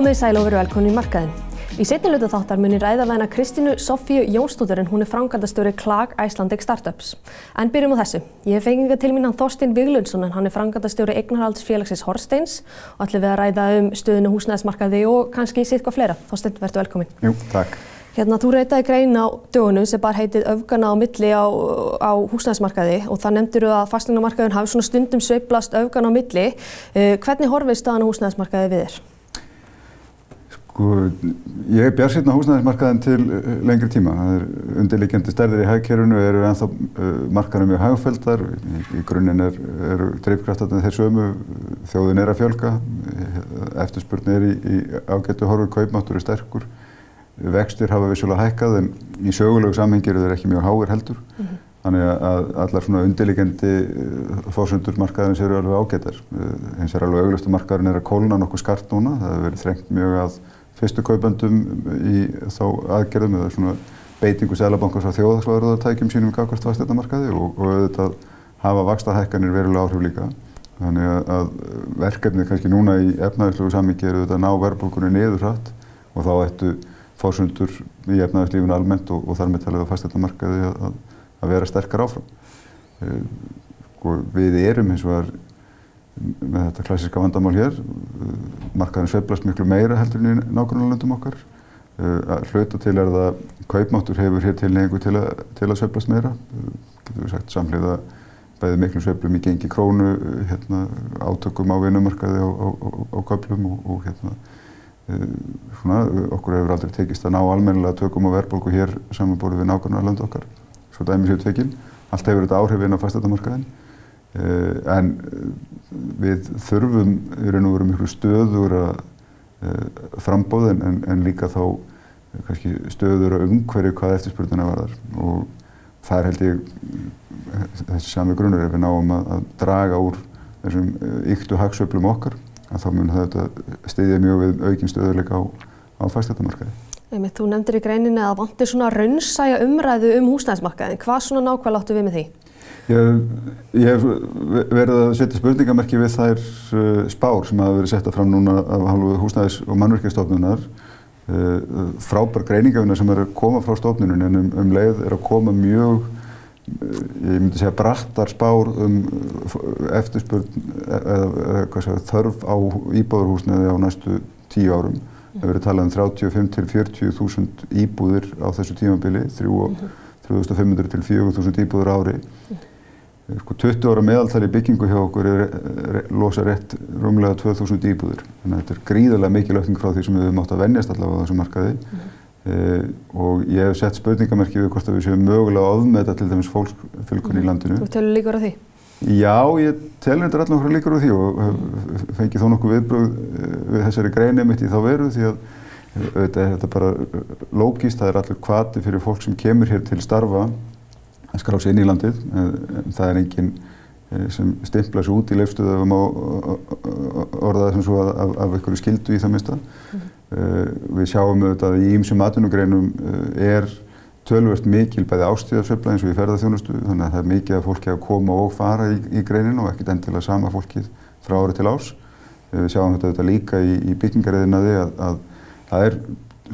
Komið sæl og veru velkonni í markaðin. Í setniluta þáttar munir ræða væna Kristínu Sofíu Jónsdóttur en hún er frangaldastjóri Klag Icelandic Startups. En byrjum á þessu. Ég hef fengið til mín hann Þorstin Viglundsson en hann er frangaldastjóri Eignarhaldsfélagsins Horsteins og ætlum við að ræða um stöðinu húsnæðismarkaði og kannski sitt hvað fleira. Þorstin, verður velkomin. Jú, takk. Hérna, þú reytaði grein á dögunum sem bara heitið öfgana á milli á, á húsnæðismarkaði og það nefndir þú að fastlingamarkaðin hafi svona stundum sveiplast öfgana á milli. Uh, hvernig horfið staðan á húsnæðismarkaði við þér? Sko, ég er björnsýtna húsnæðismarkaðin til lengri tíma. Það er undirleikjandi stærðir í hægkerfunu, eru ennþá uh, markaðum mjög hagfældar. Í, í grunninn er, eru dreifkraftarnir þeir sömu, þjóðin er að fjölga, eftirspurni er í, í ágættu horfur, kaupmáttur er sterkur. Vextir hafa vissulega hækkað en í sögulegu samhengi eru þeir ekki mjög háir heldur. Mm -hmm. Þannig að allar svona undirleikjandi fórsöndur markaðins eru alveg ágættar. Hins er alveg auglust að markaðurinn er að kólna nokkuð skart núna. Það hefur verið þrengt mjög að fyrstu kaupandum í þá aðgerðum eða svona beitingu selabankars á þjóðhagsvarðartækjum sínum gafkvæmst fastleitamarkaði og, og auðvitað hafa vakstahækkanir verulega áhrif líka. Þannig að, verkefnið kannski núna í efnaðarslögu sammingi er auðvitað að ná verðbólkunni niður hratt og þá ættu fórsundur í efnaðarslífinu almennt og, og þar með talið á fastleitamarkaði að, að vera sterkar áfram. Og við erum eins og að með þetta klassiska vandamál hér. Markaðin sveiflast miklu meira heldur en í nákvæmlega okkar. Hluta til er það kaupmáttur hefur hér tilhengu til að, að sveiflast meira. Getur við sagt samhliða bæðið miklu sveiflum í gengi krónu, hérna, átökum á vinnumarkaði á, á, á, á köplum og, og hérna, svona, okkur hefur aldrei tekist að ná almennilega tökum á verðbólku hér samanborið við land okkar. Svo dæmi séu tvekinn. Allt hefur þetta áhrif inn á fastættamarkaðin. Uh, en við þurfum í raun og veru miklu stöður að uh, frambóð en, en líka þá kannski stöður að umhverju hvað eftirspurnina varðar og það er held ég þessi sami grunnur ef við náum að, að draga úr þessum yktu hagsöflum okkar að þá mun þetta stiðja mjög við aukinn stöðuleika á, á fæstættamarkaði. Þú nefndir í greininni að vantir svona raunsæja umræðu um húsnæðismarkaðin. Hvað svona nákvæmlega áttu við með því? Ég, ég hef verið að setja spurningamerki við þær uh, spár sem hafa verið setta fram núna af hálfu húsnæðis- og mannverkjastofnunar. Uh, frábær greiningafina sem er að koma frá stofnunum en um, um leið er að koma mjög, uh, ég myndi segja, brattar spár um eftirspurn eða, segja, þörf á íbúðarhúsnæði á næstu tíu árum. Það hefur verið talað um 35 til 40 þúsund íbúðir á þessu tímabili, 3500 til 4000 íbúðir ári. Sko 20 ára meðaltali byggingu hjá okkur er, er, losa rétt rúmlega 2000 íbúðir. Þannig að þetta er gríðarlega mikil aukning frá því sem við höfum átt að vennjast allavega á þessum markaði. Mm eh, og ég hef sett spurningamerki við hvort að við séum mögulega að ofmeta til dæmis fólksfylgun mm í landinu. Þú telur líkur á því? Já, ég telur þetta allavega okkur líkur á því og hef fengið þó nokkuð viðbröð við þessari greini mitt í þá veru því að auðvitað er þetta bara lógist, það er allir kvati fyrir fólk sem kemur hér til starfa að skrá sér inn í landið. Það er enginn sem stimplar sér út í leifstöðum og orðaði sem svo af, af einhverju skildu í það mista. Mm -hmm. Við sjáum auðvitað að í ýmsum atvinnugreinum er tölvört mikil bæði ástíðarsveifla eins og í ferðarþjónustu þannig að það er mikið að fólki að koma og fara í, í greinin og ekkert endilega sama fólkið frá ári til ás. Við sjáum þetta auðvitað líka í, í byggingarriðinaði að, að það er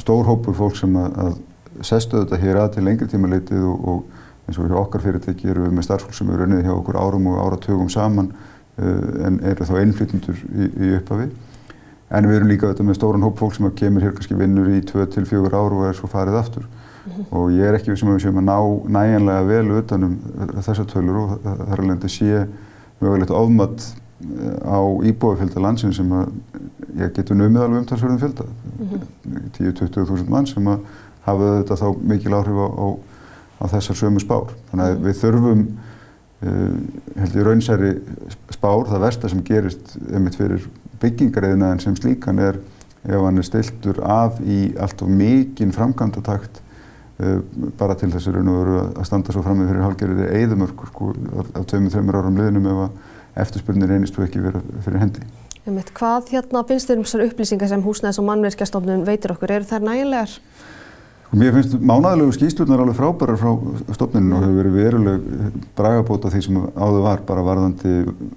stór hópur fólk sem að, að sestu þetta hér að til lengri tíma leitið og, og eins og hjá okkar fyrirtæki eru við með starfsfólk sem eru unnið hjá okkur árum og áratugum saman uh, en eru þá einflytjendur í, í upphafi. En við erum líka auðvitað með stóran hóp fólk sem kemur hér kannski vinnur í 2-4 ár og er svo farið aftur. Mm -hmm. Og ég er ekki við sem við séum að ná næjanlega vel utanum þessar tölur og það er alveg að sé mögulegt ofmatt á íbúafjölda landsin sem að ég getur numið alveg umtalsverðum fjölda. Mm -hmm. 10-20 þúsund mann sem að hafa þetta þá mikil áhrif á, á á þessar sömu spár. Þannig að við þurfum, uh, held ég, raunsæri spár. Það versta sem gerist einmitt fyrir byggingariðnaðin sem slíkan er ef hann er stiltur af í allt of mikinn framkvæmdatakt uh, bara til þessi raun og veru að standa svo fram með fyrir halgerðið eðumörkur sko, tveimur, þreimur árum liðnum ef að eftirspurnir reynist þú ekki vera fyrir hendi. Einmitt, hvað hérna finnst þér um þessar upplýsingar sem húsnæðis og mannverkjastofnun veitir okkur? Eru þær nægilegar? Sko, mér finnst mánæðilegu skýslunar alveg frábærar frá stofninu og hefur verið veruleg bragabóta því sem áður var bara varðandi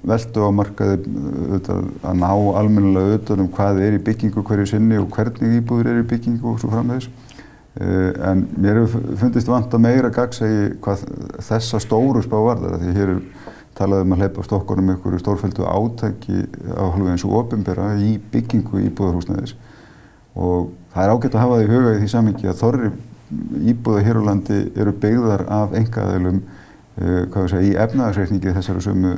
veldu á markaði að ná almennilega auðvitað um hvað er í byggingu hverju sinni og hvernig íbúður er í byggingu og svo framvegis. En mér hefur fundist vant að meira gagsegi hvað þessa stóru spá varðar því hér er talað um að hleypa stokkunum ykkur stórfældu átæki á halvu eins og ofinbera í byggingu íbúðarhúsnæðis og það er ágætt að hafa það í huga í því samingi að þorri íbúða hér á landi eru byggðar af engaðilum uh, segja, í efnaðarsreikningi þessari sömu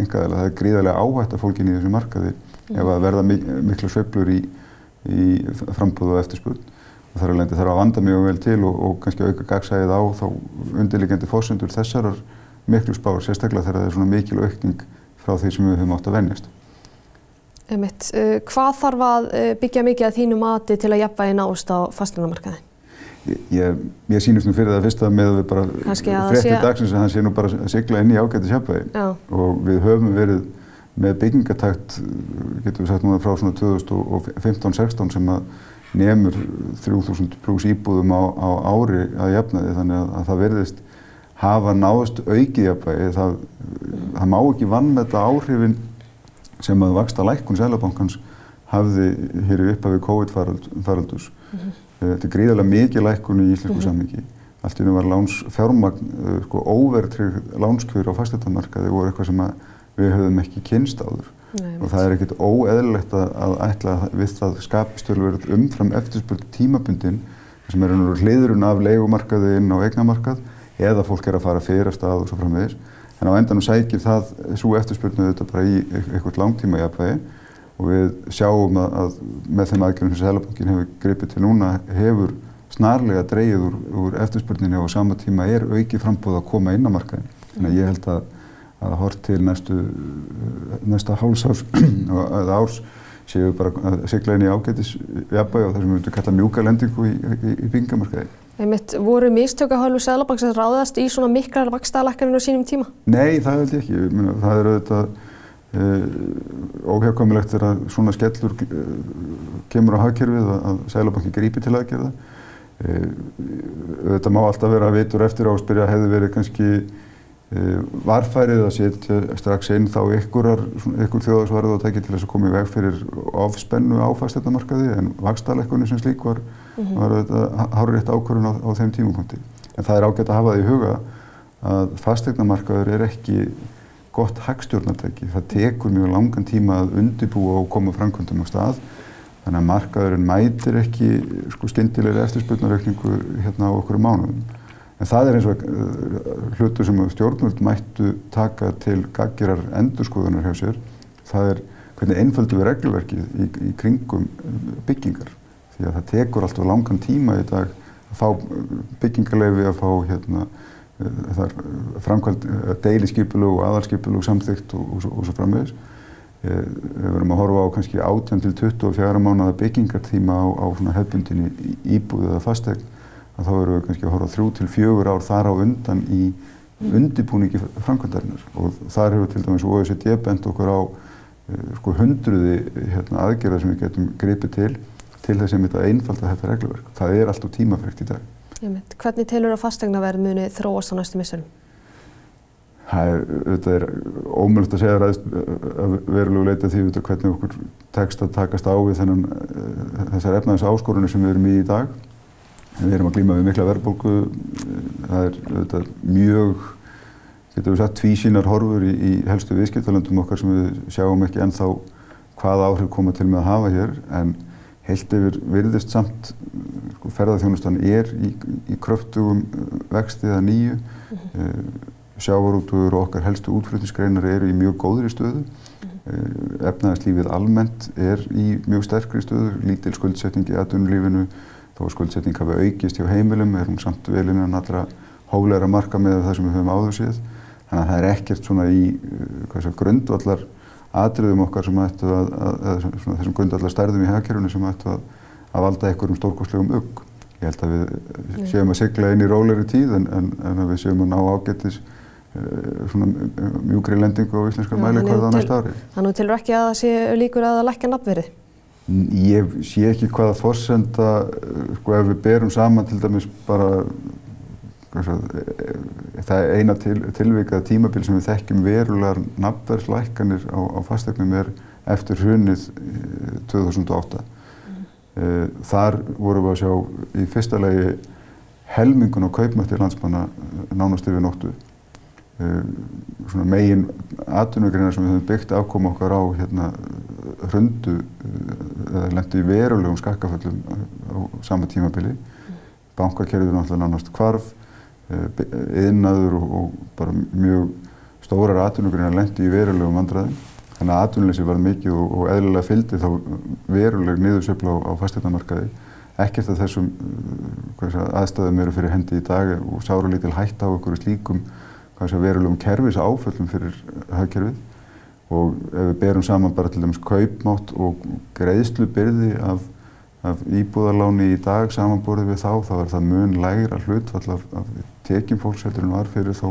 engaðila. Það er gríðarlega áhætt að fólkin í þessu markaði ef að verða mik miklu sveplur í, í frambúðu og eftirspurn. Og þar alveg þarf að vanda mjög vel til og, og kannski auka gagsæðið á þá undirlegjandi fósendur þessarar miklu spár, sérstaklega þegar það er svona mikil aukning frá því sem við höfum átt að vennjast. Einmitt. Uh, hvað þarf að uh, byggja mikið að þínu mati til að jafnvægi nást á fastlunamarkaði? Ég, ég sínust nú fyrir það fyrst að með við bara fréttir dagsins að hann sé nú bara að sigla inn í ágættis jafnvægi og við höfum verið með byggingatakt, getur við sagt núna frá svona 2015-16 sem að nefnur 3000 pluss íbúðum á, á ári að jafnaði þannig að, að það verðist hafa náðust aukið jafnvægi. Það, það má ekki vann með þetta áhrifin sem að vaksta lækkun Sælabankans hafði hér í upphafi COVID-faraldus. Mm -hmm. Þetta er gríðarlega mikið lækkun í íslensku mm -hmm. sammingi. Allt í nú var láns fjármagn, eh, sko óvertrygg lánskjör á fastetamarkaði voru eitthvað sem við höfum ekki kynst áður. Nei, og það er ekkert óeðlilegt að, ætla við það skapistölverð umfram eftirspurt tímabundin sem er hliðurinn af leikumarkaði inn á eignamarkað eða fólk er að fara fyrir að stað og svo framvegis en á endanum sækir það svo eftirspurnu þetta bara í eitthvað langtíma jafnvægi og við sjáum að, að með þeim aðgjörnum sem Sælabankin hefur gripið til núna hefur snarlega dreyið úr, úr eftirspurninu og á sama tíma er auki frambóð að koma inn á markaðin. Þannig að ég held að að hort til næstu, næsta hálsárs eða árs séu bara að sigla inn í ágætis jafnvægi og það sem við myndum kalla mjúka lendingu í, í, í byggingamarkaði. Einmitt, voru mistök að hálfu Sæðlabanks að ráðast í svona miklar vakstaðalakkarinn á sínum tíma? Nei, það held ég ekki. Myrna, það er auðvitað uh, óhjákvæmilegt þegar svona skellur uh, kemur á hagkerfið að, að Sæðlabanki grípi til aðgerða. Uh, auðvitað má alltaf vera að vitur eftir á að spyrja hefði verið kannski varfærið að setja strax inn þá ykkur þjóðarsvarð og tekja til þess að koma í veg fyrir ofspennu á fasteittamarkaði en vakstaðalekkunni sem slík var mm -hmm. var þetta hárið rétt ákvörðun á, á þeim tímupunkti. En það er ágætt að hafa það í huga að fastegnamarkaður er ekki gott hagstjórnartæki. Það tekur mjög langan tíma að undibúa og koma framkvöndum á stað. Þannig að markaðurinn mætir ekki sko, skindilegri eftirspurnaraukningu hérna á okkur mánuðum. En það er eins og uh, hlutu sem stjórnvöld mættu taka til gaggirar endurskoðunar hjá sér. Það er hvernig einföldu við reglverkið í, í kringum byggingar því að það tekur alltaf langan tíma í dag að fá byggingarleifi, að fá hérna, eh, framkvæmt eh, deiliskypulug og aðalskypulug samþygt og, og, og svo framvegis. Eh, við verum að horfa á kannski 18 til 24 mánuða byggingartíma á, á hefbundinni íbúð eða fastegn að þá verum við kannski að horfa 3 til 4 ár þar á undan í undibúningi framkvæmdarinnar og þar hefur til dæmis OECD bent okkur á sko hundruði hérna, aðgerða sem við getum gripið til til þess að mynda einfalda þetta reglverk. Það er alltaf tímafrekt í dag. Mynd, hvernig telur að fastegnaverð muni þróast á næstu missurum? Það er, þetta er ómjöld að segja ræðist að verulegu leita því hvernig okkur tekst að takast á við þennan, eh, þessar efnaðins áskorunni sem við erum í í dag. Við erum að glýma við mikla verðbólku. Það er þetta, mjög, getur við sagt, tvísínar horfur í, í helstu viðskiptalandum okkar sem við sjáum ekki ennþá hvaða áhrif koma til með að hafa hér. En heilt yfir virðist samt sko, ferðarþjónustan er í, í kröftugum uh, vexti eða nýju mm -hmm. uh, sjávarútugur og okkar helstu útflutningsgreinar eru í mjög góðri stöðu -hmm. uh, efnaðarslífið almennt er í mjög sterkri stöðu lítil skuldsetning í aðunulífinu þó skuldsetning hafi aukist hjá heimilum er hún samt vel innan allra hóleira marka með það sem við höfum áður síð þannig að það er ekkert svona í uh, grundvallar atriðum okkar sem ættu að, að, að þessum grundallar stærðum í hagkerfunu sem ættu að, að valda einhverjum stórkostlegum ugg. Ég held að við séum að sigla inn í róleri tíð en, en, en að við séum að ná ágættis uh, svona mjúkri lendingu á íslenskar mælikvarða á næsta ári. Þannig tilur ekki að það sé líkur að það lækja nafnverði? Ég sé ekki hvaða forsenda, sko ef við berum saman til dæmis bara svo, það eina til, tilvikað tímabil sem við þekkjum verulegar nafnverðslækkanir á, á fastegnum er eftir hrunnið 2008. Mm. Þar vorum við að sjá í fyrsta legi helmingun á kaupmætti landsmanna nánast yfir nóttu. Svona megin atvinnugreinar sem við höfum byggt afkoma okkar á hérna hrundu eða lendi í verulegum skakkaföllum á sama tímabili. Bankakerfið er náttúrulega nánast kvarf yðnaður og, og bara mjög stórar atvinnugreinar lendi í verulegum vandræðum. Þannig að atvinnuleysi var mikið og, og eðlilega fylgdi þá veruleg niðursöfla á, á fasteignamarkaði. Ekkert af þessum uh, aðstæðum eru fyrir hendi í dag og sára lítil hætta á einhverju slíkum verulegum kerfis áföllum fyrir hagkerfið. Og ef við berum saman bara til dæmis kaupmátt og greiðslubyrði af af íbúðarláni í dag samanborðið við þá, þá er það mun lægra hlutfall af, af tekjum fólks heldur en var fyrir þá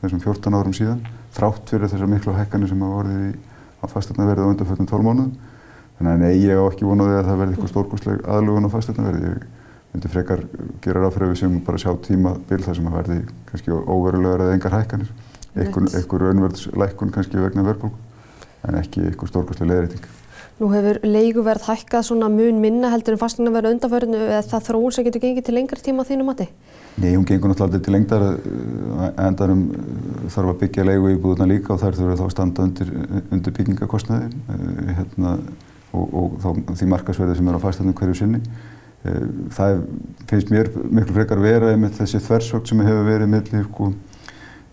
þessum 14 árum síðan, þrátt fyrir þessar miklu hækkanir sem hafa vorið í, á fastegnaverði á undanfjöldum 12 mánuðum. Þannig að nei, ég á ekki vonaði að það verði eitthvað stórkostleg aðlugun á fastegnaverði. Myndi frekar gera ráð fyrir að við séum bara sjá tíma bil þar sem að verði kannski óverulegar eða engar hækkanir. Eitthvað raunverðslækkun kannski vegna verðbólku, en ekki eitthvað stórkostleg leðræting. Nú hefur leiguverð hækkað svona mun minna heldur en fastegna verið undanförinu eða það þróun sem getur gengið til lengri tíma þínu mati? Nei, hún gengur náttúrulega aldrei til lengdar endarum þarf að byggja leigu í búðuna líka og þær þurfa þá að standa undir, undir byggingakostnaði hérna, og, og þá, því markasverði sem er á fastegnum hverju sinni. Það finnst mér miklu frekar vera með þessi þversvögt sem hefur verið millir sko,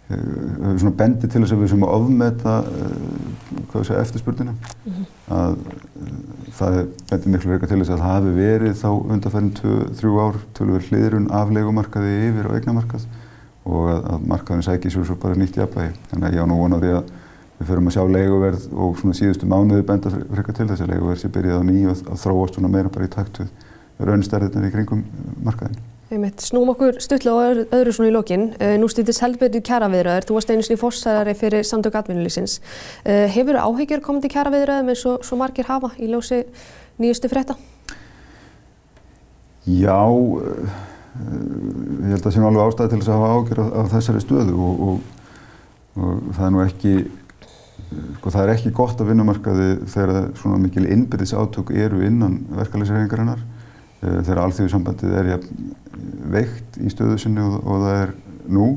svona bendi til þess að við sem að ofmeta uh, eftirspurnina mm -hmm. að það bendir miklu verið til þess að það hafi verið þá undanferðin þrjú ár tölur hliðrun af leikumarkaði yfir á eignamarkað og að, að markaðin sækir svo bara nýtt jafnvægi þannig að ég á nú vonaði að við förum að sjá leiguverð og svona síðustu mánuði benda frekar til þess að leiguverð sé byrjað á nýju að, að þróast svona meira bara í takt við raunstærðirnar í kringum markaðin Einmitt. Snúm okkur stutlega og öðru svona í lokin. Uh, nú stýttist helbyrðið kjæraviðröður. Þú varst einu sinni fórsæðari fyrir samtök atvinnulísins. Uh, hefur áhyggjur komið til kjæraviðröðum eins og svo margir hafa í ljósi nýjustu frétta? Já, ég held að það sé alveg ástæði til þess að hafa áhyggjur af, þessari stöðu og, og, og það er nú ekki, sko það er ekki gott að vinnumarkaði þegar svona mikil innbyrðis átök eru innan verkefælisreifingarinnar þegar alþjóðsambandið er ja, veikt í stöðu sinni og, og það er nú.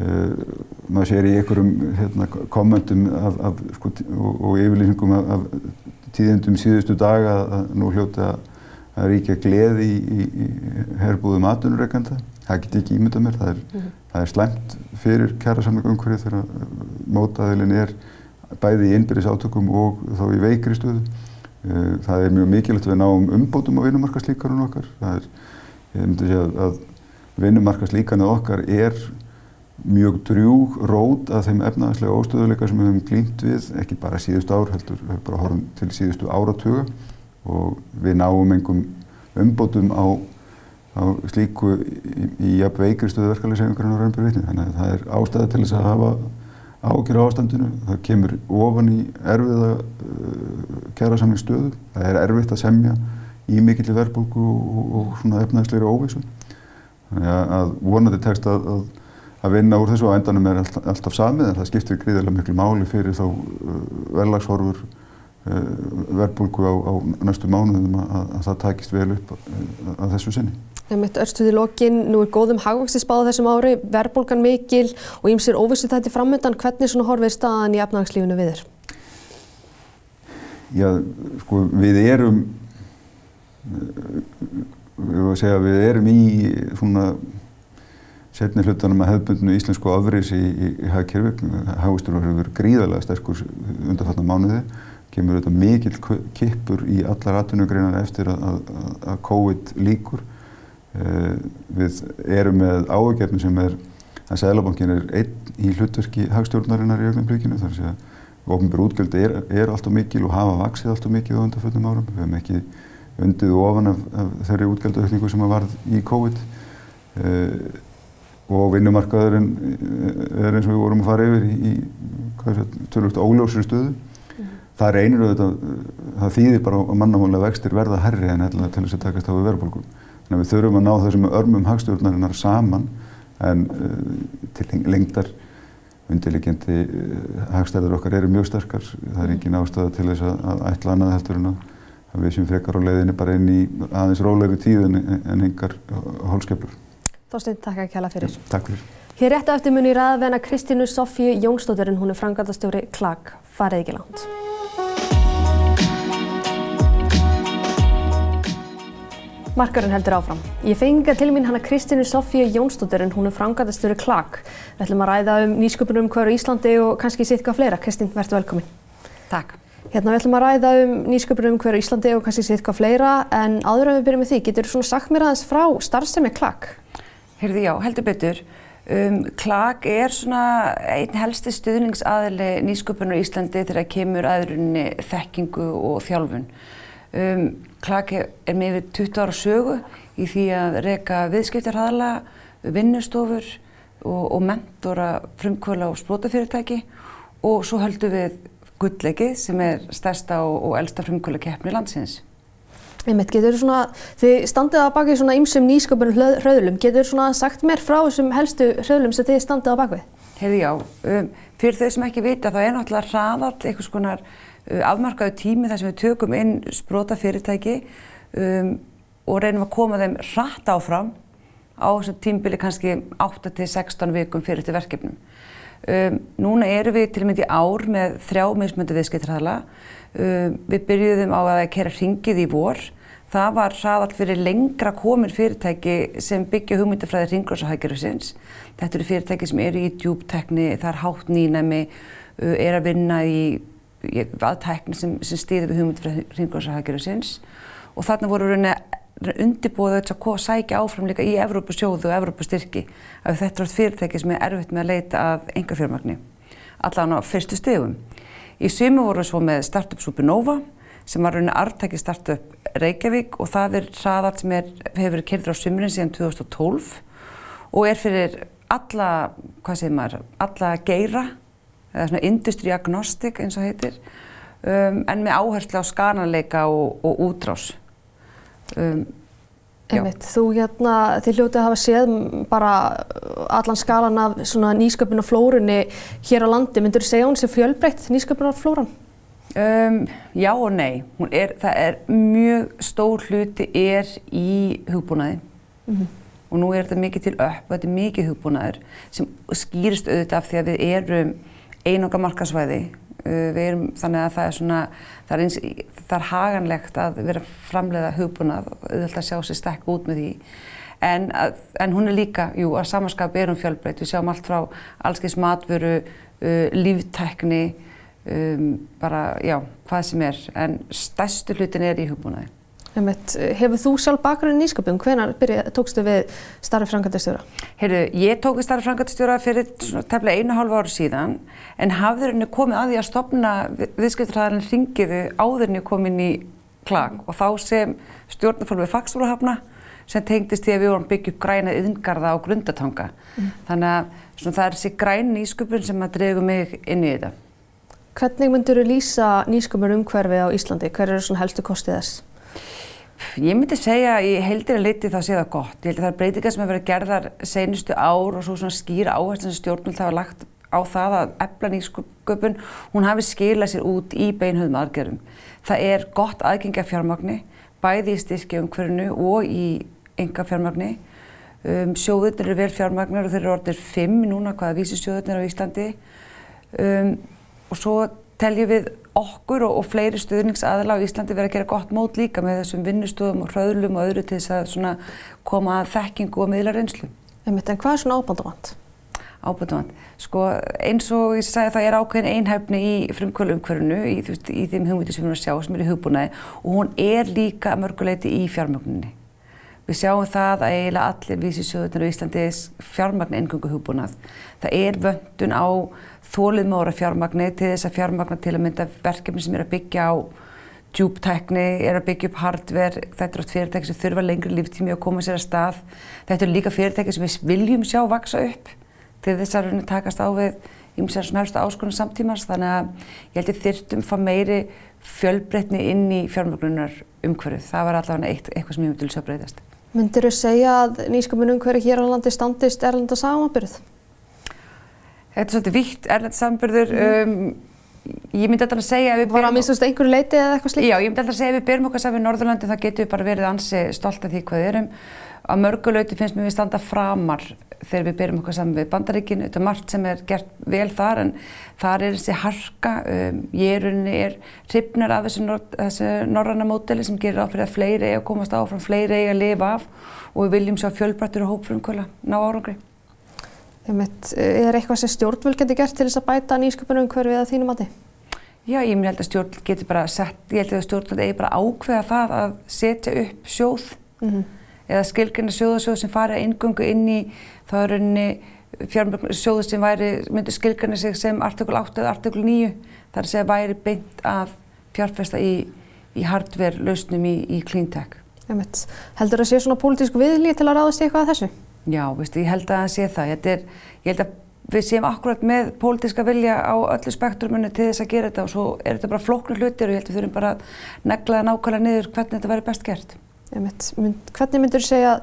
Uh, maður sér í einhverjum hérna, kommentum af, af, sko, og, og yfirlýsingum af, af tíðendum síðustu daga að nú hljóta að ríkja gleði í, í, í herbúðum aðunurreikanda. Það get ekki ímyndað mér. Það er, mm -hmm. það er slæmt fyrir kærasamlega umhverfið þegar mótaðilin er bæði í innbyrðis átökum og þá í veikri stöðu. Uh, það er mjög mikilvægt að við náum umbótum á vinnumarkaslíkarinn okkar. Það er Ég myndi segja að, að vinnumarkaslíkanið okkar er mjög drjúg rót af þeim efnaðslega óstöðuleika sem við höfum glýmt við, ekki bara síðustu ár heldur, bara horfum til síðustu áratuga og við náum einhverjum umbótum á, á slíku í, jafn veikri stöðuverkalisefingarinn á raunbyrjuvitni. Þannig að það er ástæða til þess að hafa ágjör á ástandinu. Það kemur ofan í erfiða uh, kjærasamlingsstöðu. Það er erfitt að semja í mikill verðbólku og, og svona efnaðsleiri óvísum. Þannig að vonandi tekst að, að, að vinna úr þessu og endanum er alltaf, alltaf samið en það skiptir gríðilega miklu máli fyrir þá uh, verðlagshorfur uh, verðbólku á, á næstu mánuðum að, að það takist vel upp að þessu sinni. Það mitt örstuði lokin, nú er góðum hagvexti spáð þessum ári, verðbólgan mikil og ímsir óvissu þetta framöndan. Hvernig svona horfið staðan í efnagslífunu við þér? Já, sko við erum við varum að segja við erum í svona setni hlutunum að hefðbundinu íslensku afriðs í, í, í hagkerfi. Hagusturur hefur verið gríðarlega sterkur undanfatna mánuði. Kemur auðvitað mikil kippur í allar atvinnugreinar eftir að, að, að COVID líkur. Uh, við erum með áhugjefni sem er að Sælabankin er einn í hlutverki hagstjórnarinnar í augnumblíkinu. Þar sé að ofnbjörn útgjaldi er, er alltaf mikil og hafa vaksið alltaf mikil á undanföldum árum. Við hefum ekki undið ofan af, af þeirri útgjaldauðningu sem varð í COVID uh, og vinnumarkaðurinn eh, er eins og við vorum að fara yfir í, í tölvögt óljósri stöðu. Mm. það reynir auðvitað, það þýðir bara að mannamálega vextir verða herri en til þess að takast á við verðbólku. Þannig að við þurfum að ná þessum örmum hagstjórnarinnar saman en uh, til lengdar undirlegjandi uh, hagstæður okkar eru mjög sterkar. Það er engin ástæða til þess að, að ætla annað heldur en að við sem frekar á leiðinni bara inn í aðeins rólegri tíð en, en engar hólskepur. Þorstein, takk að kjalla fyrir. Takk fyrir. Hér réttu eftir muni ræðavenna Kristínu Sofíu Jónsdótturinn, hún er frangatastjóri KLAG. Farið ekki langt. Markarinn heldur áfram. Ég fengi til mín hana Kristínu Sofíu Jónsdóttir en hún er frangatastöru KLAG. Við ætlum að ræða um nýsköpunum hverju Íslandi og kannski hvað fleira. Kristín, verður velkomin. Takk. Hérna við ætlum að ræða um nýsköpunum hverju Íslandi og kannski hvað fleira en áður en við byrjum með því, getur þú svona sagt mér aðeins frá starfsemi KLAG? Heyrði já, heldur betur. Um, KLAG er svona einn helsti stuðningsaðili nýsköpunar í Íslandi þegar kemur aðrunni þekkingu og þjálfun. Um, Klaki er með við 20 ára sögu í því að reyka viðskiptarhæðala, vinnustofur og, og mentora frumkvöla og sprótafyrirtæki og svo höldum við gullleikið sem er stærsta og, og elsta frumkvöla keppni landsins. Einmitt, getur þú svona, þið standið að baka í svona ymsum nýsköpunum hröðlum, getur þú svona sagt mér frá þessum helstu hröðlum sem þið standið að baka við? Hefði já, um, fyrir þau sem ekki vita þá er náttúrulega hraðall einhvers konar afmarkaðu tími þar sem við tökum inn sprota fyrirtæki um, og reynum að koma þeim hratt áfram á þessum tímbili kannski 8-16 vikum fyrir þetta verkefnum. Um, núna eru við til og með í ár með þrjá mismöndu viðskiptræðala. Um, við byrjuðum á að kera ringið í vor. Það var hraðall fyrir lengra komin fyrirtæki sem byggja hugmyndafræði ringrósahækjurusins. Þetta eru fyrirtæki sem eru í djúbtekni, það er hátt nýnæmi, uh, er að vinna í aðtækni sem, sem stýði við hugmynd fyrir hringváðsahaggjörðusins og þarna voru rauninni undirbúið auðvitað að sækja áfram líka í Evrópusjóðu og Evrópustyrki að þetta er fyrirtæki sem er erfitt með að leita að enga fjármagni allan á fyrstu stegum. Í sumu voru við svo með Startup Supernova sem var rauninni artæki Startup Reykjavík og það er hraðart sem er, hefur verið kyrður á sumurinn síðan 2012 og er fyrir alla, hvað segir maður, alla geira eða svona industry agnostic eins og heitir. Um, en með áherslu á skananleika og, og útrás. Um, Einmitt, þú hérna, þið hljótið að hafa séð bara allan skalan af svona nýsköpun og flórunni hér á landi, myndur þú segja hún sem fjölbreytt nýsköpun og flóran? Um, já og nei, er, það er mjög stór hluti er í hugbúnaði. Mm -hmm. og nú er þetta mikið til upp. Og þetta er mikið hugbúnaður sem skýrst auðvitað af því að við erum einunga markasvæði. Uh, erum þannig að það er svona, það er, eins, það er haganlegt að vera framleiða hugbúnað og auðvitað að sjá sér stekk út með því. En, að, en hún er líka, jú, að samanskapi er hún fjölbreytt. Við sjáum allt frá allskeins matvöru, uh, líftækni, um, bara, já, hvað sem er. En stærstu hlutin er í hugbúnaði. Hefur þú sjálf bakgrunni í nýsköpum? Hvenar tókstu við starfi frangatistjóra? Heyrðu, ég tók við starfi frangatistjóra fyrir tefnilega einu hálfu áru síðan en hafður henni komið að því að stopna viðskiptræðarinn ringiðu áður henni komin í klag og þá sem stjórnarfólk við fagsfólahafna sem tengdist því að við vorum byggja upp græna yðngarða á grundatanga. Mm. Þannig að svona, það er þessi græn nýsköpun sem að dregu mig inn í þetta. Hvernig myndur þú lýsa nýsköpun umhverfi á Íslandi? Hver eru helstu kostið þess? Ég myndi segja í heildina liti þá sé það gott. Ég held að það er breytingar sem hefur verið gerðar senustu ár og svo svona skýra áherslu sem stjórnvöld hafa lagt á það að efla nýsköpun, hún hafi skilað sér út í beinhauðum aðgerðum. Það er gott aðgengja fjármagni, bæði í styrkja umhverfinu og í enga fjármagni. Um, sjóðurnir eru vel fjármagnar og þeir eru orðir fimm núna hvaða vísi sjóðurnir á Íslandi. Um, og svo teljum við okkur og, og fleiri stuðningsaðala á Íslandi verið að gera gott mót líka með þessum vinnustofum og hraðlum og öðru til þess að koma að þekkingu og miðla reynslu. En hvað er svona ábandavand? Ábandavand? Sko eins og ég sagði það er ákveðin einhæfni í frumkvöluumhverfunu í, í þeim hugmyndi sem við erum að sjá sem er í hugbúnaði og hún er líka mörguleiti í fjármögninni. Við sjáum það að eiginlega allir vísisjóðunar á Íslandi fjármagn engungu hugbúnað. Það er vöndun á þólið með óra fjármagni til þess að fjármagna til að mynda verkefni sem er að byggja á djúptækni, er að byggja upp hardware, þetta er oft fyrirtæki sem þurfa lengri líftími að koma sér að stað. Þetta er líka fyrirtæki sem við viljum sjá vaksa upp til þess að takast á við ímsar svona helstu áskonum samtímans þannig að ég held ég þyrtum fá meiri fjölbreytni inn í fjármögnunar umhverfið. Það var allavega eitt, eitthvað sem ég myndi að breytast. Myndir þú segja að nýsköpun umhverfið hér á landi standist erlenda samanbyrð? Þetta er svolítið vítt erlenda samanbyrður. Mm. Um, ég myndi alltaf að segja að við Var það minnst einhverju leiti eða eitthvað slíkt? Já, ég myndi alltaf að segja að við byrjum okkar saman í Norðurlandi þá getum við bara verið ansi stolt af því hvað við erum. Á mörgulauti finnst mér við standa framar þegar við byrjum okkar saman við Bandaríkinu. Þetta er margt sem er gert vel þar en þar er þessi harka. Um, ég er unni er hrifnar af þessu, nor þessu norranna móteli sem gerir áfyrir að fleiri eiga að komast áfram, fleiri eiga að lifa af og við viljum sjá fjölbrættur og hópfrumkvöla ná árangri. Er eitthvað sem stjórnvöld getur gert til þess að bæta nýsköpunum umhverfið að þínum mati? Já, ég held að stjórnvöld getur bara sett, ég held að stjórnvöld eigi bara ákveða það að setja upp sjóð mm -hmm. eða skilgjörna sjóðasjóð sem fari að ingöngu inn í þá er rauninni fjármjörnsjóðu sem væri, myndi skilgjörna sig sem artikul 8 eða artikul 9 þar að segja væri beint að fjárfesta í, í hardware lausnum í, í cleantech. Heldur það að sé svona pólitísku viðlíð til að ráðast í eitthvað að þessu? Já, veistu, ég held að það sé það. Er, ég held að við séum akkurat með pólitíska vilja á öllu spektruminu til þess að gera þetta og svo er þetta bara flóknu hlutir og ég held að við þurfum bara að negla það nákvæmlega niður hvernig þetta væri best gert. Hvernig myndur þú segja,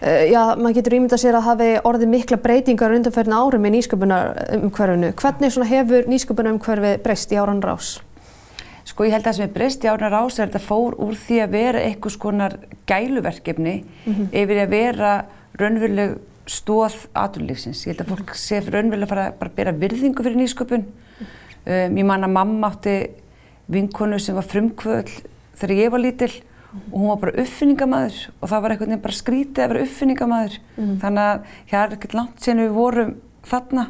uh, já, maður getur ímyndað sér að hafi orðið mikla breytingar undanferðin árum í nýsköpunarumhverfinu. Hvernig hefur nýsköpunarumhverfi breyst í áran rás? Sko ég held að það sem er breyst í áran rás er að þetta fór úr því að vera einhvers konar gæluverkefni mm -hmm. yfir að vera raunveruleg stóð aturlífsins. Ég held að fólk sé raunverulega fara bara að bera virðingu fyrir nýsköpun. Um, ég man að mamma átti vinkonu sem var frumkvöld þegar ég var lítill og hún var bara uppfinningamæður og það var einhvern veginn bara skrítið að vera uppfinningamæður. Mm. Þannig að það er ekkert langt sen við vorum þarna.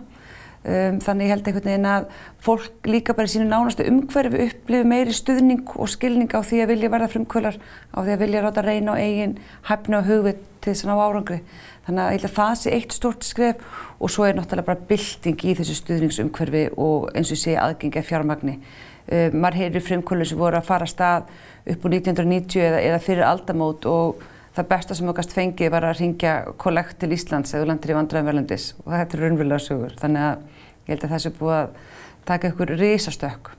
Um, þannig ég held einhvern veginn að fólk líka bara í sínu nánastu umhverfi upplifi meiri stuðning og skilning á því að vilja verða frumkvölar, á því að vilja ráta reyna á eigin hæfni og hugvit til þess að ná árangri. Þannig að ég held að það sé eitt stort skref og svo er náttúrulega bara bylting í þessu stuðningsumhverfi og eins og sé aðgengi af fjármagni. Uh, maður heyrir frumkvöldur sem voru að fara stað upp úr 1990 eða, eða fyrir aldamót og það besta sem okkast fengið var að ringja kollekt til Íslands eða landir í vandraðum verðlandis og þetta er raunverulega sögur. Ég held að það sé búið að taka ykkur risastökk.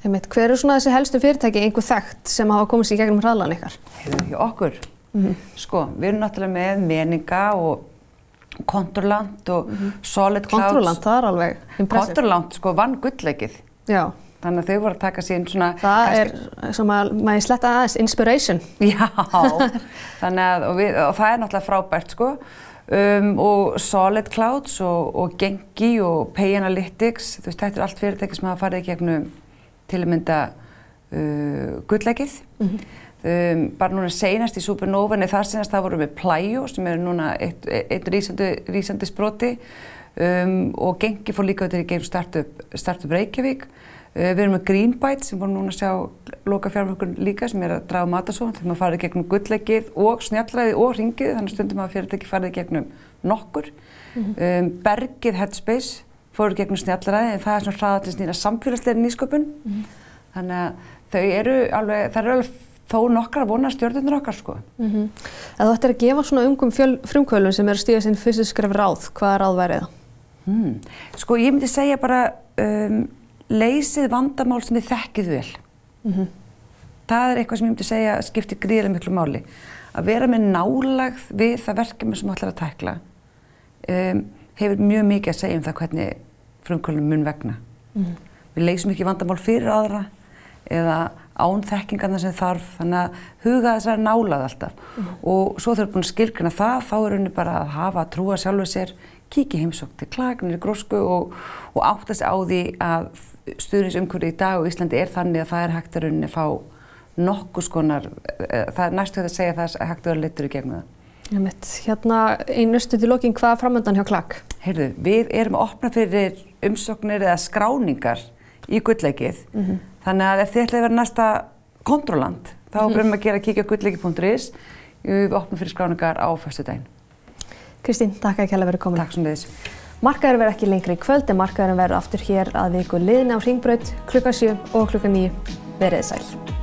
Hver eru svona þessi helstu fyrirtæki einhver þekkt sem hafa komið sér gegnum hraðlan ykkar? Hefur okkur. Mm -hmm. Sko, við erum náttúrulega með meninga og Controlant og mm -hmm. Solid Clouds. Controlant, það er alveg impressive. Controlant, sko, vann gullleikið. Já. Þannig að þau voru að taka sín svona... Það kannski... er, sem að maður sletta aðeins, inspiration. Já, þannig að, og, við, og það er náttúrulega frábært, sko. Um, og Solid Clouds og, og Gengi og Pay Analytics, þú veist, þetta er allt fyrirtæki sem hafa farið í gegnum til að mynda uh, gullleikið. Mm -hmm. Um, bara núna seinast í Supernova-ni þar senast það vorum við Plæjó sem er núna eitt, eitt rísandi, rísandi sproti um, og Gengi fór líka auðvitað í gegnum Startup, startup Reykjavík. Uh, við erum með Greenbyte sem vorum núna að sjá loka fjármökkur líka sem er að draga matasóðan þegar maður farið gegnum gullleikið og snjallræði og ringið þannig stundum að fyrirtæki farið gegnum nokkur. Mm -hmm. um, Bergið Headspace fóru gegnum snjallræði en það er svona hraðallins nýra samfélagsleiri nýsköpun mm -hmm. þannig að þau eru alveg, það eru alveg þó nokkar að vona stjórnundur okkar sko. Mm -hmm. Að þú ættir að gefa svona ungum frumkvölum sem er að stíga sinn fyrstu skref ráð, hvað er ráðværið? Hmm. Sko ég myndi segja bara um, leysið vandamál sem þið þekkið vel. Mm -hmm. Það er eitthvað sem ég myndi segja skiptir gríðilega miklu máli. Að vera með nálagð við það verkefni sem ætlar að tækla um, hefur mjög mikið að segja um það hvernig frumkvölum mun vegna. Mm -hmm. Við leysum ekki vandamál fyrir aðra eða ánþekkingarna sem þarf, þannig að huga þessar nálað alltaf mm. og svo búin að skilkina það, þá er henni bara að hafa að trúa sjálfuð sér, kíkja heimsók til klagnir í grósku og, og átta sig á því að stuðnisumkvöru í dag og Íslandi er þannig að það er hægt að rauninni fá nokkus konar, eh, það er næstu að segja að það er hægt að vera litur í gegnum það. Mitt, hérna einustu til lokinn, hvað er framöndan hjá klakk? Heyrðu, við erum að opna fyrir umsóknir eða skráningar í gullleikið mm -hmm. Þannig að ef þið ætlaði að vera næsta kontrollant, þá mm -hmm. að gera kíkja.gullleiki.is við opnum fyrir skráningar á fyrstu daginn. Kristín, takk að kella verið komin. Takk sem leiðis. Markaður verður ekki lengri í kvöld en markaðurinn verður aftur hér að viku liðna á Ringbraut klukkan 7 og klukkan 9. Verðið sæl.